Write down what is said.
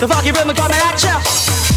The funky rhythm me at ya.